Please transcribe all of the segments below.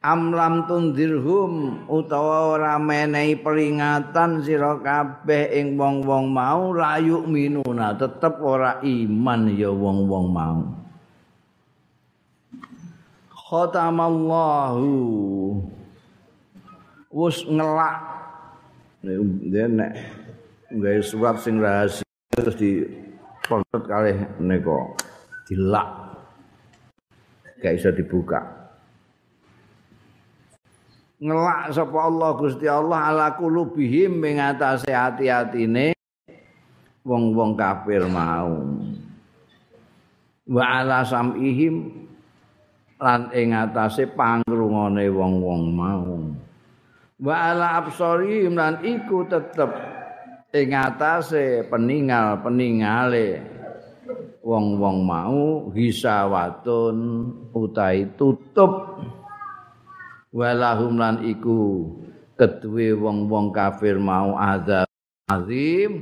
amlam tundirhum utawa ora menehi peringatan sira kabeh ing wong-wong mau layu minuna tetep ora iman ya wong-wong mau. Khatamallahu wis ngelak. Nek gawe surat sing rahasia terus di portet kalih nika dilak. Gak bisa dibuka ngelak sapa Allah Gusti Allah ala kulubihim ing atase ati-atine wong-wong kafir mau. Wa ala samihim lan ing atase pangrungane wong-wong mau. Wa ala absarihim lan iku tetep ing atase peningal-peningale wong-wong mau. Hisawatun utai tutup walahum lan iku keduwe wong-wong kafir mau azab azim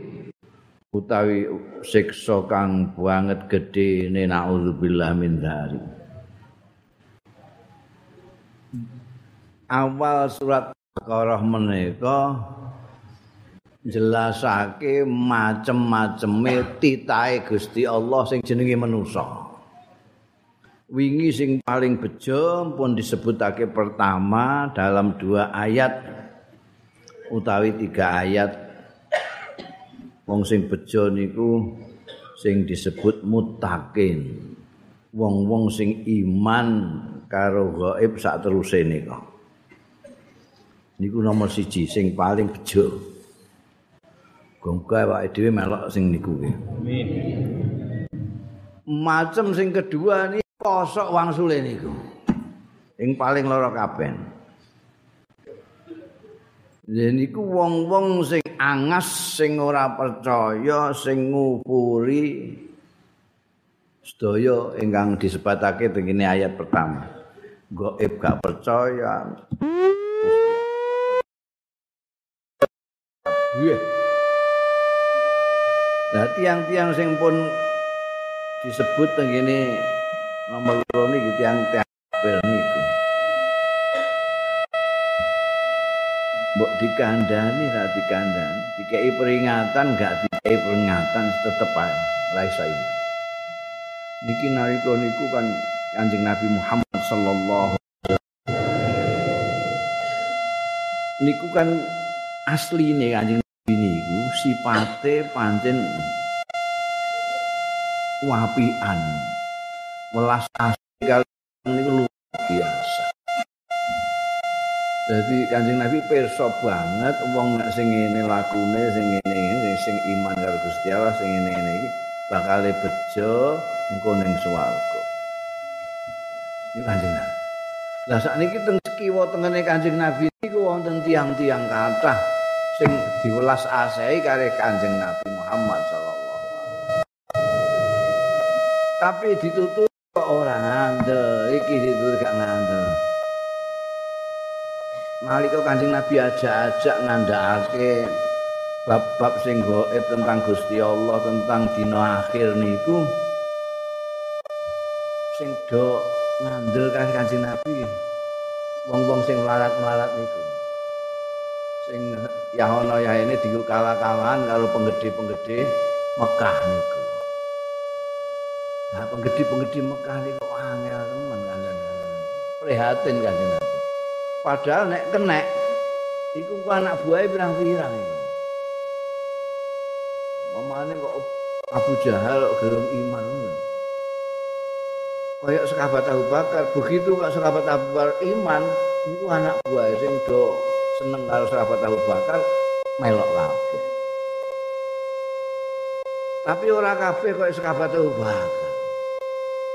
utawi siksa kang banget gedhe ne naudzubillah min dzalik awal surat Baqarah menika jelasake macem-maceme titahe Gusti Allah sing jenenge manusa. Wingi sing paling bejo pun disebutake pertama dalam dua ayat utawi tiga ayat. Wong sing bejo niku sing disebut mutakin. Wong-wong sing iman karo gaib sak teruse nika. Niku nomor siji sing paling bejo. Gongga awake dhewe melok sing niku amin. Macem sing kedua nih kosok wangsule niku. Ing paling lara kabeh. niku wong-wong sing angas sing ora percaya sing ngupuri sedaya ingkang disebatake tengene ayat pertama. Gaib gak percaya. Nah, tiang-tiang sing pun disebut tengene nomor loro niki tiyang tabel niku. Mbok dikandani ra dikandani, dikei peringatan gak dikei peringatan tetep ae ra iso ini. Niki nalika niku kan Kanjeng Nabi Muhammad sallallahu niku kan asli nih Kanjeng Nabi niku sipate pancen wapian. Welas asih niku luar biasa. Jadi Kanjeng Nabi pirsa banget wong nek sing ngene lakune sing ngene sing iman karo Gusti Allah sing ngene-ngene iki bakal bejo engko ning swarga. Iki Kanjeng Nabi. Lah sakniki teng kiwa tengene Kanjeng Nabi niku wonten tiang-tiang kathah sing diwelas asehi karo Kanjeng Nabi Muhammad sallallahu alaihi wasallam. Tapi ditutup ngandel iki itu gak ngandel nalika kancing nabi aja-ajak ngandhakake bab-bab sing gaib tentang Gusti Allah tentang dina akhir niku sing do ngandel kan kancing nabi. Wong-wong sing melarat-melarat niku. Sing ya ana ya ini dikalah-kalahan karo penggede-penggede Mekah niku. Nah, penggedi-penggedi Mekah ini kok angel teman kan prihatin kan Padahal nek kenek iku ku anak buah pirang-pirang. Mamane kok Abu Jahal gelem iman. Kayak sekabat Abu Bakar, begitu kok sekabat Abu Bakar iman, itu anak buah sing do seneng karo sekabat Abu Bakar melok kabeh. Tapi ora kabeh kok sekabat Abu Bakar.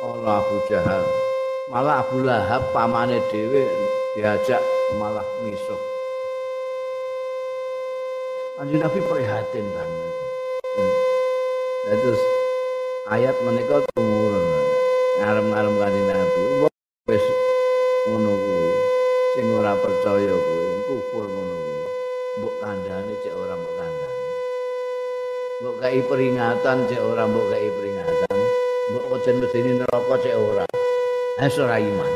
Allah Abu Jahal. Malah Abu Lahab pamane dhewe diajak malah misuh. Anjing Nabi prihatin banget. Hmm. Nah, terus ayat menika turun ngarem-ngarem kanjeng Nabi. Wis ngono kuwi. Sing ora percaya kuwi kufur ngono kuwi. Mbok kandhane cek ora mbok kandhane. Mbok kai peringatan cek ora mbok kai peringatan. Mbok ojen medeni neraka cek ora. Ora iman.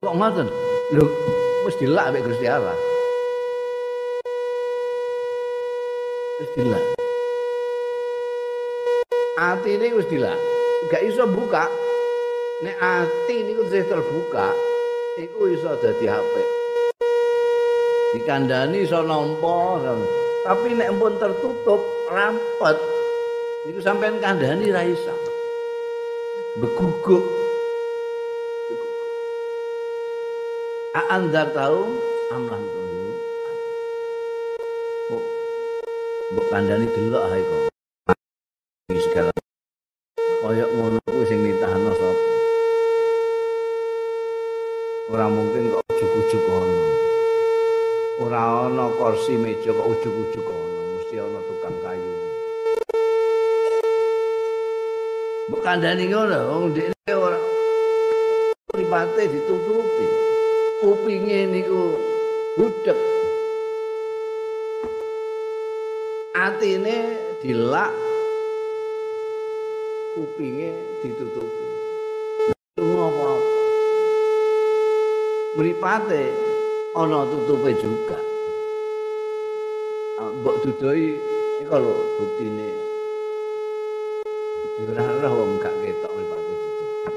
Kok ngoten? Lho, wis dilak mek Gusti Allah. Wis dilak. Ati ini wis dilak. Gak iso buka. Nek ati niku wis terbuka, iku iso dadi HP. Dikandani iso nampa, tapi nek pun tertutup rampet, niku sampean kandhani ra iso. Beguguk. Aandar tahu amlan tunggu. Oh, mbok kandhani delok ae kok. Iki segala kaya ngono kuwi sing nitahno sapa. Ora mungkin kok ujug-ujug ngono. Ora ana kursi meja kok ujug-ujug ngono, mesti ana tukang kayu. Mbok kandhani ngono, wong dhekne ora pripate ditutupi. Kupinge niku budek. Atine dilak kupinge ditutupi. Ngopo? Mripate ana tutupe juga. Mbok dudoi iki lho buktine. Ora wong gak ketok mripate dudoi.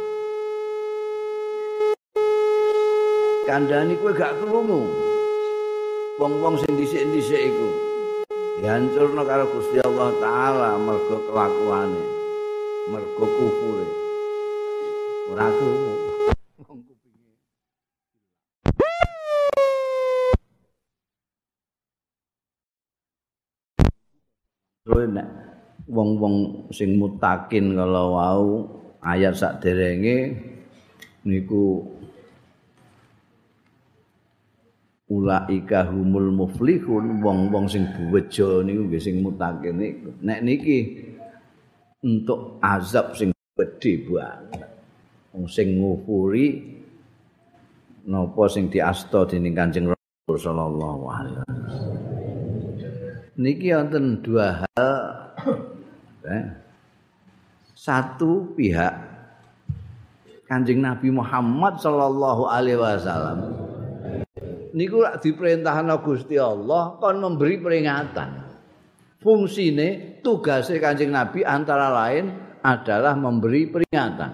Kandhani kowe gak krungu. Wong-wong sing dhisik-dhisik iku dihancurno karo Gusti Allah taala mergo kelakuane. Mergo kufure. Ora krungu. Terus nek wong-wong sing mutakin kalau wau ayat sak derenge niku ulaika humul muflihun wong-wong sing bejo niku nggih sing mutakin niku nek niki untuk azab sing gedhe banget wong sing ngufuri napa sing diasta dening Kanjeng Rasul sallallahu alaihi wasallam niki wonten dua hal. Satu pihak Kanjeng Nabi Muhammad sallallahu alaihi wasallam niku lak Gusti Allah kon memberi peringatan. Fungsine tugasnya Kanjeng Nabi antara lain adalah memberi peringatan.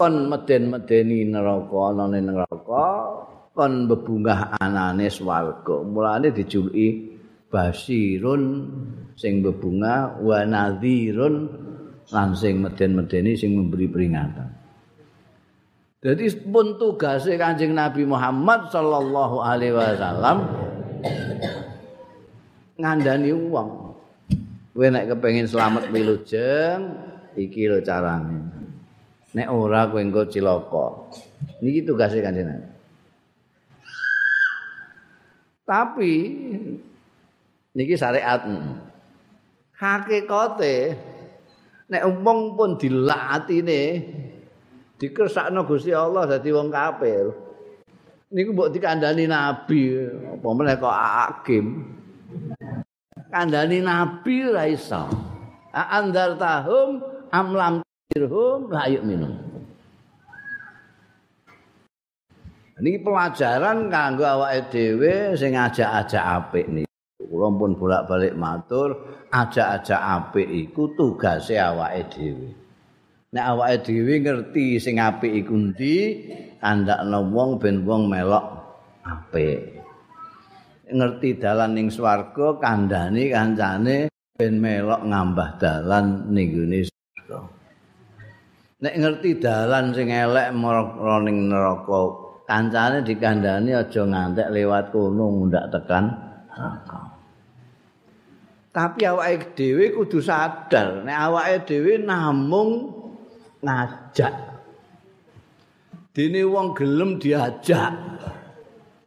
Kon meden-medeni neraka ana neraka kon bebungah anane swarga. Mulane dijuluki basirun sing bebungah wa nadhirun lan sing meden-medeni sing memberi peringatan Jadi pun tugasnya kanjeng Nabi Muhammad Sallallahu Alaihi Wasallam ngandani uang. Kowe nek kepengin selamat wilujeng, iki lho carane. Nek ora kowe engko cilaka. Niki tugasnya kanjeng Nabi. Tapi niki syariat. Hakikate nek umpung pun dilak atine dikersakno Gusti Allah dadi wong kafir. Niku mbok dikandani nabi, apa meneh kok hakim. Kandani nabi ra iso. Andar tahum amlam dirhum la minum. Niki pelajaran kanggo awake dhewe sing ajak-ajak apik niki. Kula pun bolak-balik matur, ajak-ajak apik iku tugase awake dhewe. Nek awake dhewe ngerti sing apik iku ndi, kandakno wong ben wong melok apik. Ngerti dalan ning swarga, kandhani kancane ben melok ngambah dalan ning gone swarga. Nek ngerti dalan sing elek marang ning neraka, kancane dikandhani aja ngantek lewat kono mundak tekan neraka. Tapi awake dhewe kudu sadar nek awake dhewe namung ngajak. Dene wong gelem diajak.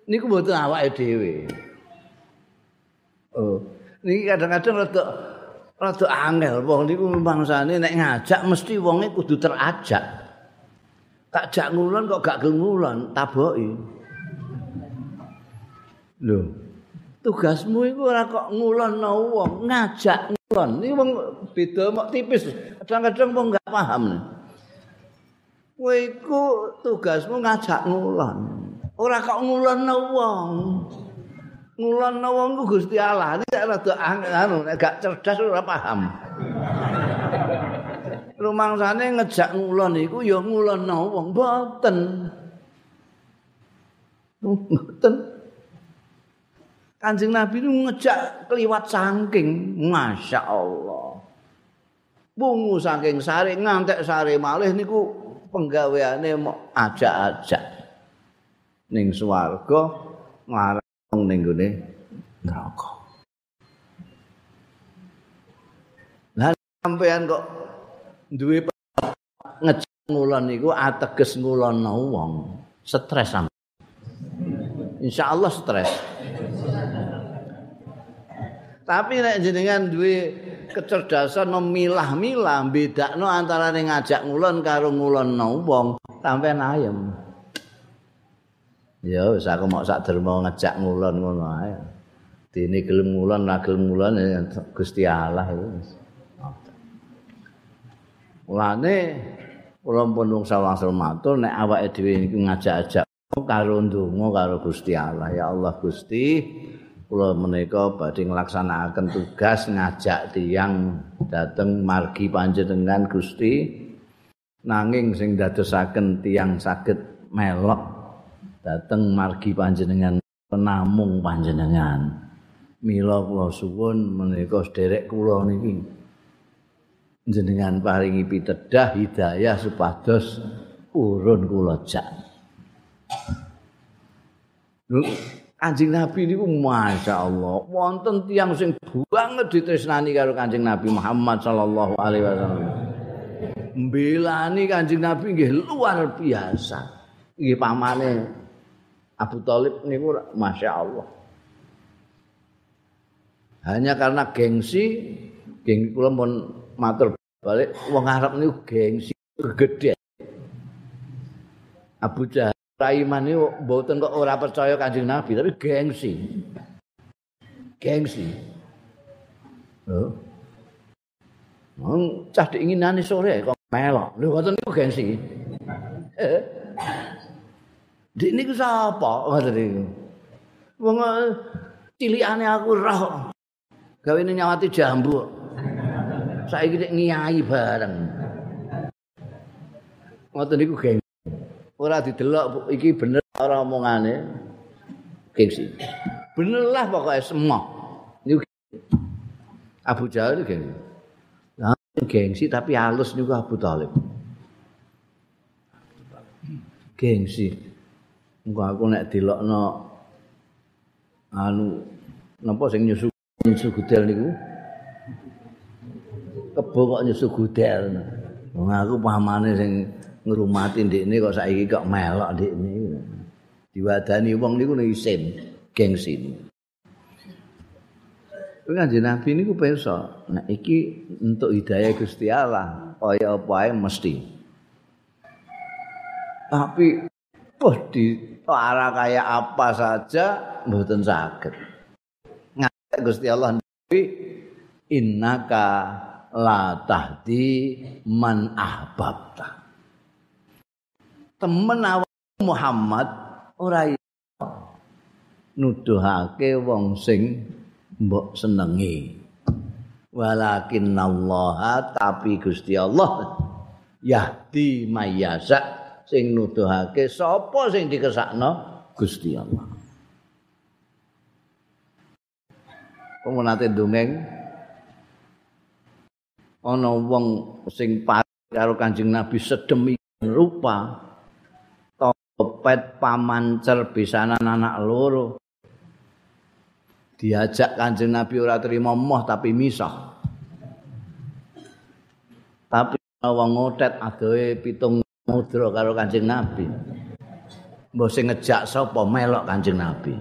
Niku mboten awake dhewe. Oh, niki kadang-kadang rada rada angel wong niku mangsane nek ngajak mesti wonge kudu terajak. Tak jak ngulon kok gak ngulon, taboki. Lho, tugasmu iku ora kok ngulonno wong, ngajak ngulon. Iki wong beda mok tipis. Kadang-kadang wong gak paham. Kowe iku tugasmu ngajak ngulon. Ora kok ngulon wong. Ngulon wong ku Gusti Allah. Nek rada anu gak cerdas ora paham. Rumangsane ngejak ngulon iku ya ngulon wong mboten. Mboten. Kanjeng Nabi itu ngejak keliwat saking, masya Allah. Bungu saking sare ngantek sare malih niku penggaweane mau ajak-ajak ning swarga nglarang ning gone neraka. Lah sampean kok duwe ngejak ngulon niku ateges ngulon wong, stres sampean. Insyaallah stres. Tapi nek jenengan duwe kecerdasan memilah-milah bedakno antara ngajak ngulon karo ngulon wong sampean ayem. Ya wis aku mau sak dermo ngajak ngulon ngono ae. Dene gelem ngulon ra gelem ngulon Gusti Allah itu. Mulane kula pun wong sawang matur nek awake dhewe ngajak-ajak karo ndonga karo Gusti Allah. Ya Allah Gusti, kula menika badhe nglaksanakaken tugas ngajak tiyang dhateng margi panjenengan Gusti. Nanging sing dadosaken tiyang saged melok dhateng margi panjenengan penamung panjenengan. Mila kula suwun menika sederek kula niki. Jenengan paringi pitedah hidayah supados urun kula jak Kanjeng Nabi niku masyaallah wonten tiyang sing banget ditresnani karo Kanjeng Nabi Muhammad sallallahu alaihi wasallam. Mbelani Kanjeng Nabi nggih luar biasa. Nggih pamane Abu Thalib niku masyaallah. Hanya karena gengsi, gengsi kula pun matur balik wong Arab niku gengsi gede. Abu Jahal Raiman itu mboten kok ora percaya Kanjeng Nabi tapi gengsi. Gengsi. Oh. Wong cah diinginane sore kok melok. Lho ngoten niku gengsi. Eh. Dik niku sapa ngoten niku? Wong eh, cilikane aku roh. Gawene nyawati jambu. Saiki nek ngiyai bareng. Ngoten niku gengsi. Ora didelok iki bener ora omongane. Gengsi bener lah pokoknya semua. Niku Abu Jahal itu gengsi nah, gengsi tapi halus niku Abu Talib. Gengsi engko aku nek delokno anu napa sing nyusu nyusu gudel niku? Kebo kok nyusu gudel. Wong aku pahamane sing ngrumati ndekne kok saiki kok melok ndekne. Diwadani wong niku isin gengsi. Kuwi kanjeng Nabi niku pirsa, nek iki untuk hidayah Gusti Allah, kaya apa ae mesti. Tapi poh di arah kaya apa saja mboten saged. Ngajak Gusti Allah Nabi innaka la tahdi man ahbabta. Temen awak Muhammad ora nuduhake wong sing mbok senengi. Walakin Allah tapi Gusti Allah yahdi mayasa sing nuduhake sapa sing dikesakno? Gusti Allah. Pemenate dongeng? Ana wong sing karo Kanjeng Nabi sedemikian rupa pepet pamancer bisanan anak loro. Diajak kanjeng Nabi ora terima moh tapi misah. Tapi wong ngotet adohe pitung mudra karo kanjeng Nabi. Mbok sing ngejak sapa? Melok kanjeng Nabi.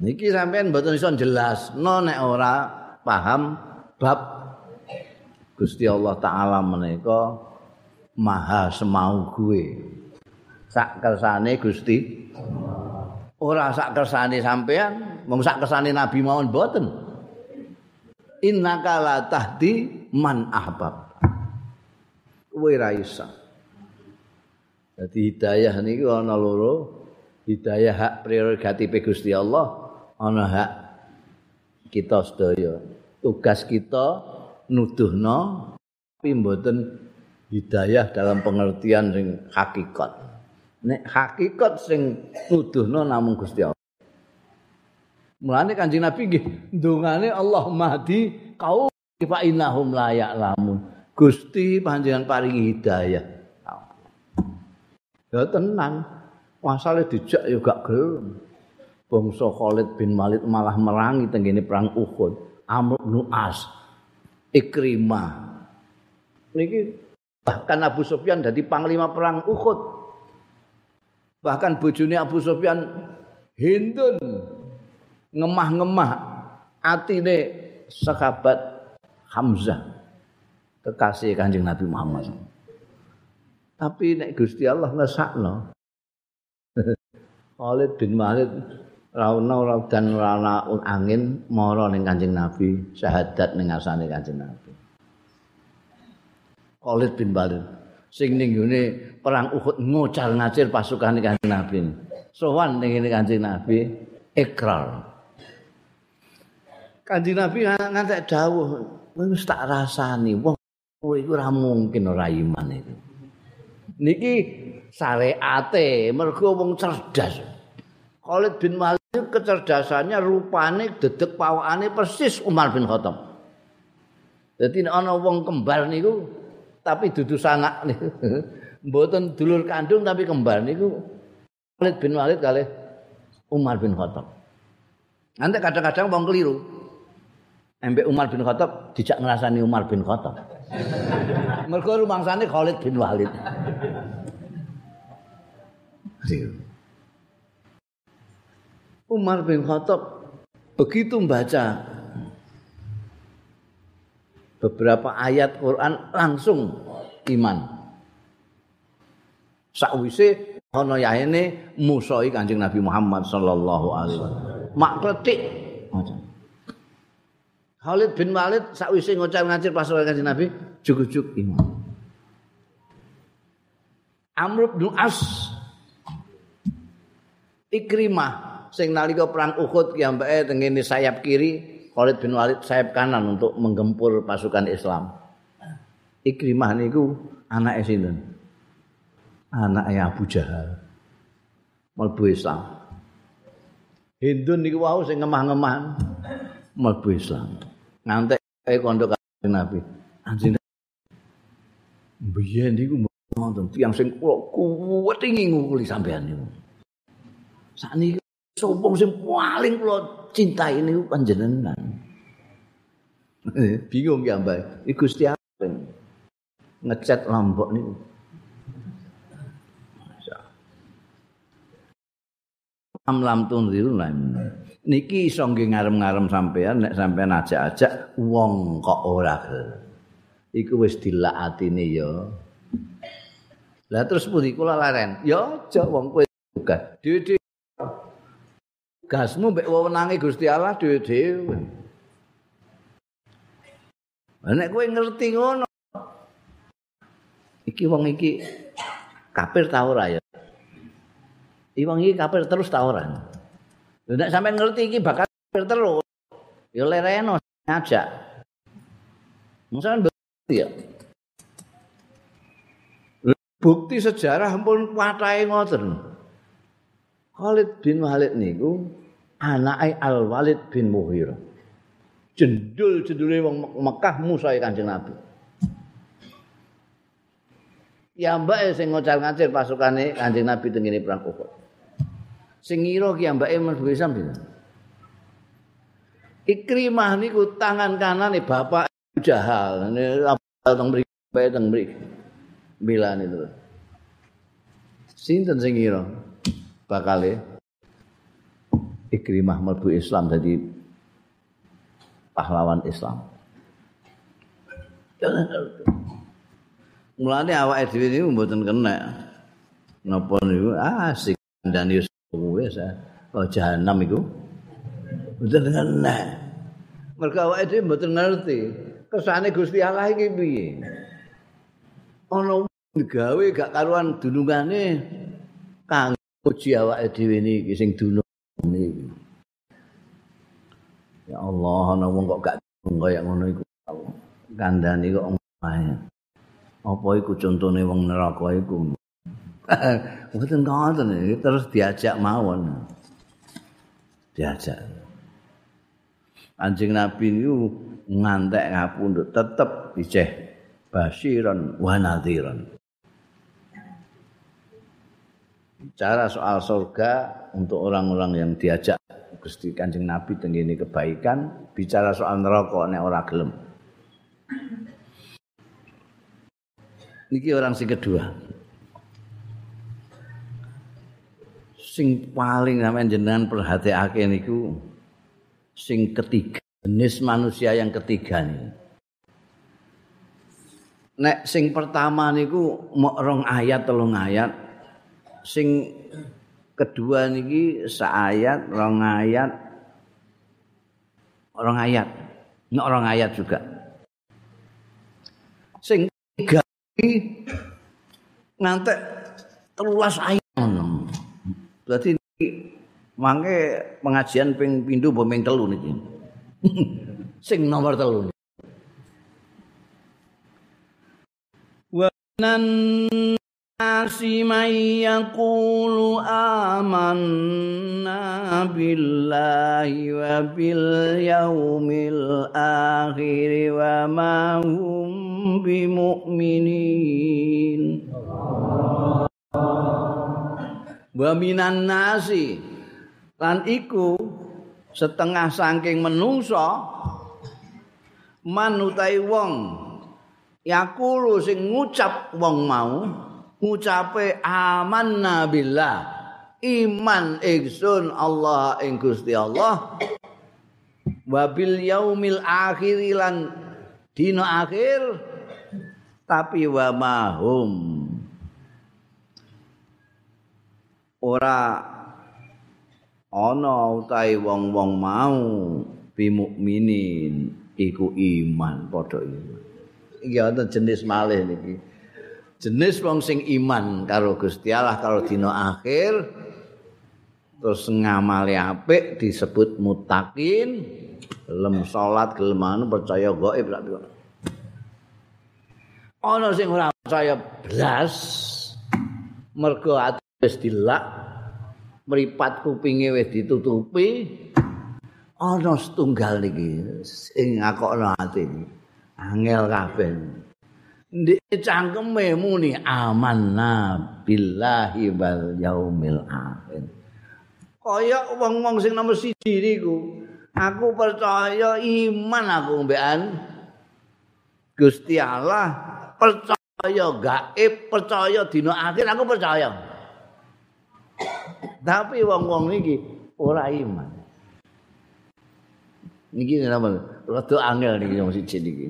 Niki sampean mboten iso jelas. No nek ora paham bab Gusti Allah taala menika maha semau gue sak kersane Gusti ora sak kersane sampean mung sak kersane nabi mawon boten innaka la tahdi man ahbab kowe ra iso. Dadi hidayah niku ana loro. Hidayah hak prerogatif Gusti Allah, ana hak kita sedaya. Tugas kita nuduhno tapi mboten hidayah dalam pengertian sing hakikat. Nek hakikat sing nuduhno namung Gusti Allah. Mulane Kanjeng Nabi nggih ndongane Allah mahdi kau fa innahum la ya'lamun. Gusti panjenengan paringi hidayah. Ya tenang. Masale dijak ya gak gelem. Bangsa Khalid bin Walid malah merangi tenggene perang Uhud. Amr bin As, Ikrimah. Niki bahkan Abu Sufyan jadi panglima perang Uhud. Bahkan bojone Abu Sufyan Hindun ngemah-ngemah atine sahabat Hamzah kekasih Kanjeng Nabi Muhammad. Tapi nek Gusti Allah ngesakno. Khalid bin Walid rauna dan rana angin mara ning Kanjeng Nabi, syahadat ning ngasane Kanjeng Nabi. Khalid bin Walid sing ning perang Uhud ngocar ngacir pasukan Kanjeng Nabi. Sowan ning Kanjeng Nabi ikrar. Kanjeng Nabi ngantek dawuh, wis tak rasani wong kowe iku ora mungkin ora iman itu. Niki syariate mergo wong cerdas. Khalid bin Walid kecerdasannya rupane dedek pawakane persis Umar bin Khattab. Jadi ana wong kembar niku tapi dudu sanak. Mboten dulur kandung tapi kembar niku Khalid bin Walid kali Umar bin Khattab. Nanti kadang-kadang wong keliru. Embek Umar bin Khattab dijak ngrasani Umar bin Khattab. Mergo rumangsane Khalid bin Walid. Umar bin Khattab begitu membaca beberapa ayat Quran langsung iman. Sakwise ana yaene musoi Kanjeng Nabi Muhammad sallallahu alaihi wasallam. Mak kletik macam. Khalid bin Walid sakwise ngucap ngacir pas ora kanjeng Nabi jujuk-juk iman. Amr bin As Ikrimah sing nalika perang Uhud ki ambeke tengene sayap kiri, Khalid bin Walid sayap kanan untuk menggempur pasukan Islam. Ikrimah niku anake sinten? Anake Abu Jahal. Mlebu Islam. Hindun niku wau sing ngemah-ngemah mlebu Islam. ngantek kaya kondo kanjeng Nabi. Anjing biyen niku wonten tiyang sing kula kuwet ngukuli sampean niku. Sakniki sapa sing paling kula cintai niku panjenengan. Bingung ya Mbak. Iku Gusti Allah ngecat lombok niku. Amlam tunziru lan. niki iso nggih ngarem-ngarem sampean nek sampean ajak-ajak wong kok ora iku wis dilakatine ya lah terus pundi kula laren ya aja wong kowe juga dhewe gasmu mbek wewenange Gusti Allah dhewe-dhewe nek kowe ngerti ngono iki wong iki kafir ta ora ya Iwang iki kafir terus ta ora? Nek sampean ngerti iki bakal terus. Ya lereno ngajak. Mungkin bukti ya. Bukti sejarah pun patahe ngoten. Khalid bin Walid niku anake Al Walid bin Muhir. Jendul-jendule wong Mekah Musa Kanjeng Nabi. Ya mbak sing ngocal-ngacir pasukane Kanjeng Nabi tengene perang Uhud. sing ngira ki ambake mlebu Islam dina. Ikrimah niku tangan kanane bapak Jahal. Ini apa teng mriki, teng mriki. Bilan itu. Sinten sing ngira bakale Ikrimah mlebu Islam jadi pahlawan Islam. Mulane awake dhewe niku mboten kena. Napa niku? Asik dan Yusuf wis oh jahanam iku. Mboten ngerti mergo awake dhewe mboten ngerti. Kesane Gusti Allah iki piye? Ana gawe gak karuan dulungane kang uji awake dhewe niki sing dunung ya Allah ana wong kok gak kaya ngono iku. Kandhane kok omahe. Apa iku contone wong neraka iku? Mboten ngoten terus diajak mawon. Diajak. Anjing Nabi niku ngantek ngapundhut tetep diceh basiran wa nadhiran. Bicara soal surga untuk orang-orang yang diajak Gusti Kanjeng Nabi tenggini kebaikan, bicara soal neraka nek ora gelem. Niki orang sing kedua. Sing paling sampeyan jenengan perhatiake niku sing ketiga, jenis manusia yang ketiga nih. Nek sing pertama niku mok rong ayat telung ayat. Sing kedua niki seayat rong ayat. Rong ayat. Nek rong ayat juga. Sing tiga iki ngantek telulas ayat. Berarti Mangke pengajian ping apa ping telu niki. Sing nomor telu. Wa nan nasi may yaqulu amanna billahi wa bil yaumil akhir wa ma hum bimu'minin. Wa nasi lan iku setengah saking menungso manutai wong yakulu sing ngucap wong mau ngucape amanna billah. Iman ingsun Allah ing Gusti Allah. Wabil yaumil akhir lan dina akhir. Tapi wa mahum. Ora ana utahe wong-wong mau bimukminin iku iman padha iman. Iki jenis malih niki jenis wong sing iman karo Gusti Allah karo dina akhir terus ngamali apik disebut mutakin gelem salat gelem percaya gaib lak ana sing ora percaya blas mergo ati wis dilak mripat kupinge wis ditutupi ana setunggal niki sing ngakokno ati angel kabeh cangkeme muni amanna billahi wal yaumil akhir kaya wong-wong sing nomor siji niku aku percaya iman aku mbekan Gusti Allah percaya gaib percaya dina akhir aku percaya Tapi wong-wong niki ora iman. Niki napa? Rada angel niki wong siji niki.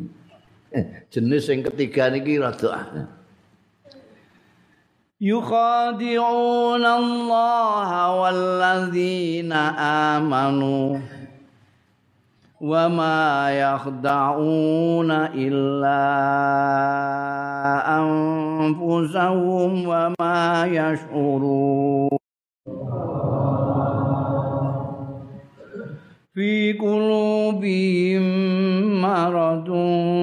jenis yang ketiga niki rada ah. yukhadi'un Allah walladzina amanu wa ma yakhda'una illa anfusahum wa ma yash'urun. Fi qulubihim maradun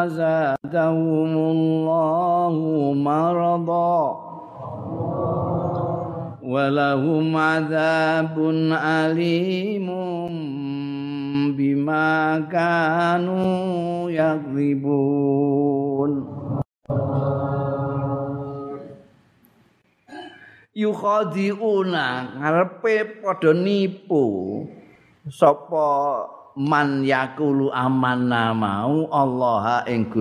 فزادهم الله مرضا ولهم عذاب أليم بما كانوا يكذبون yukhadiuna ngarepe padha nipu sapa man yakulu amanna mau Allah ing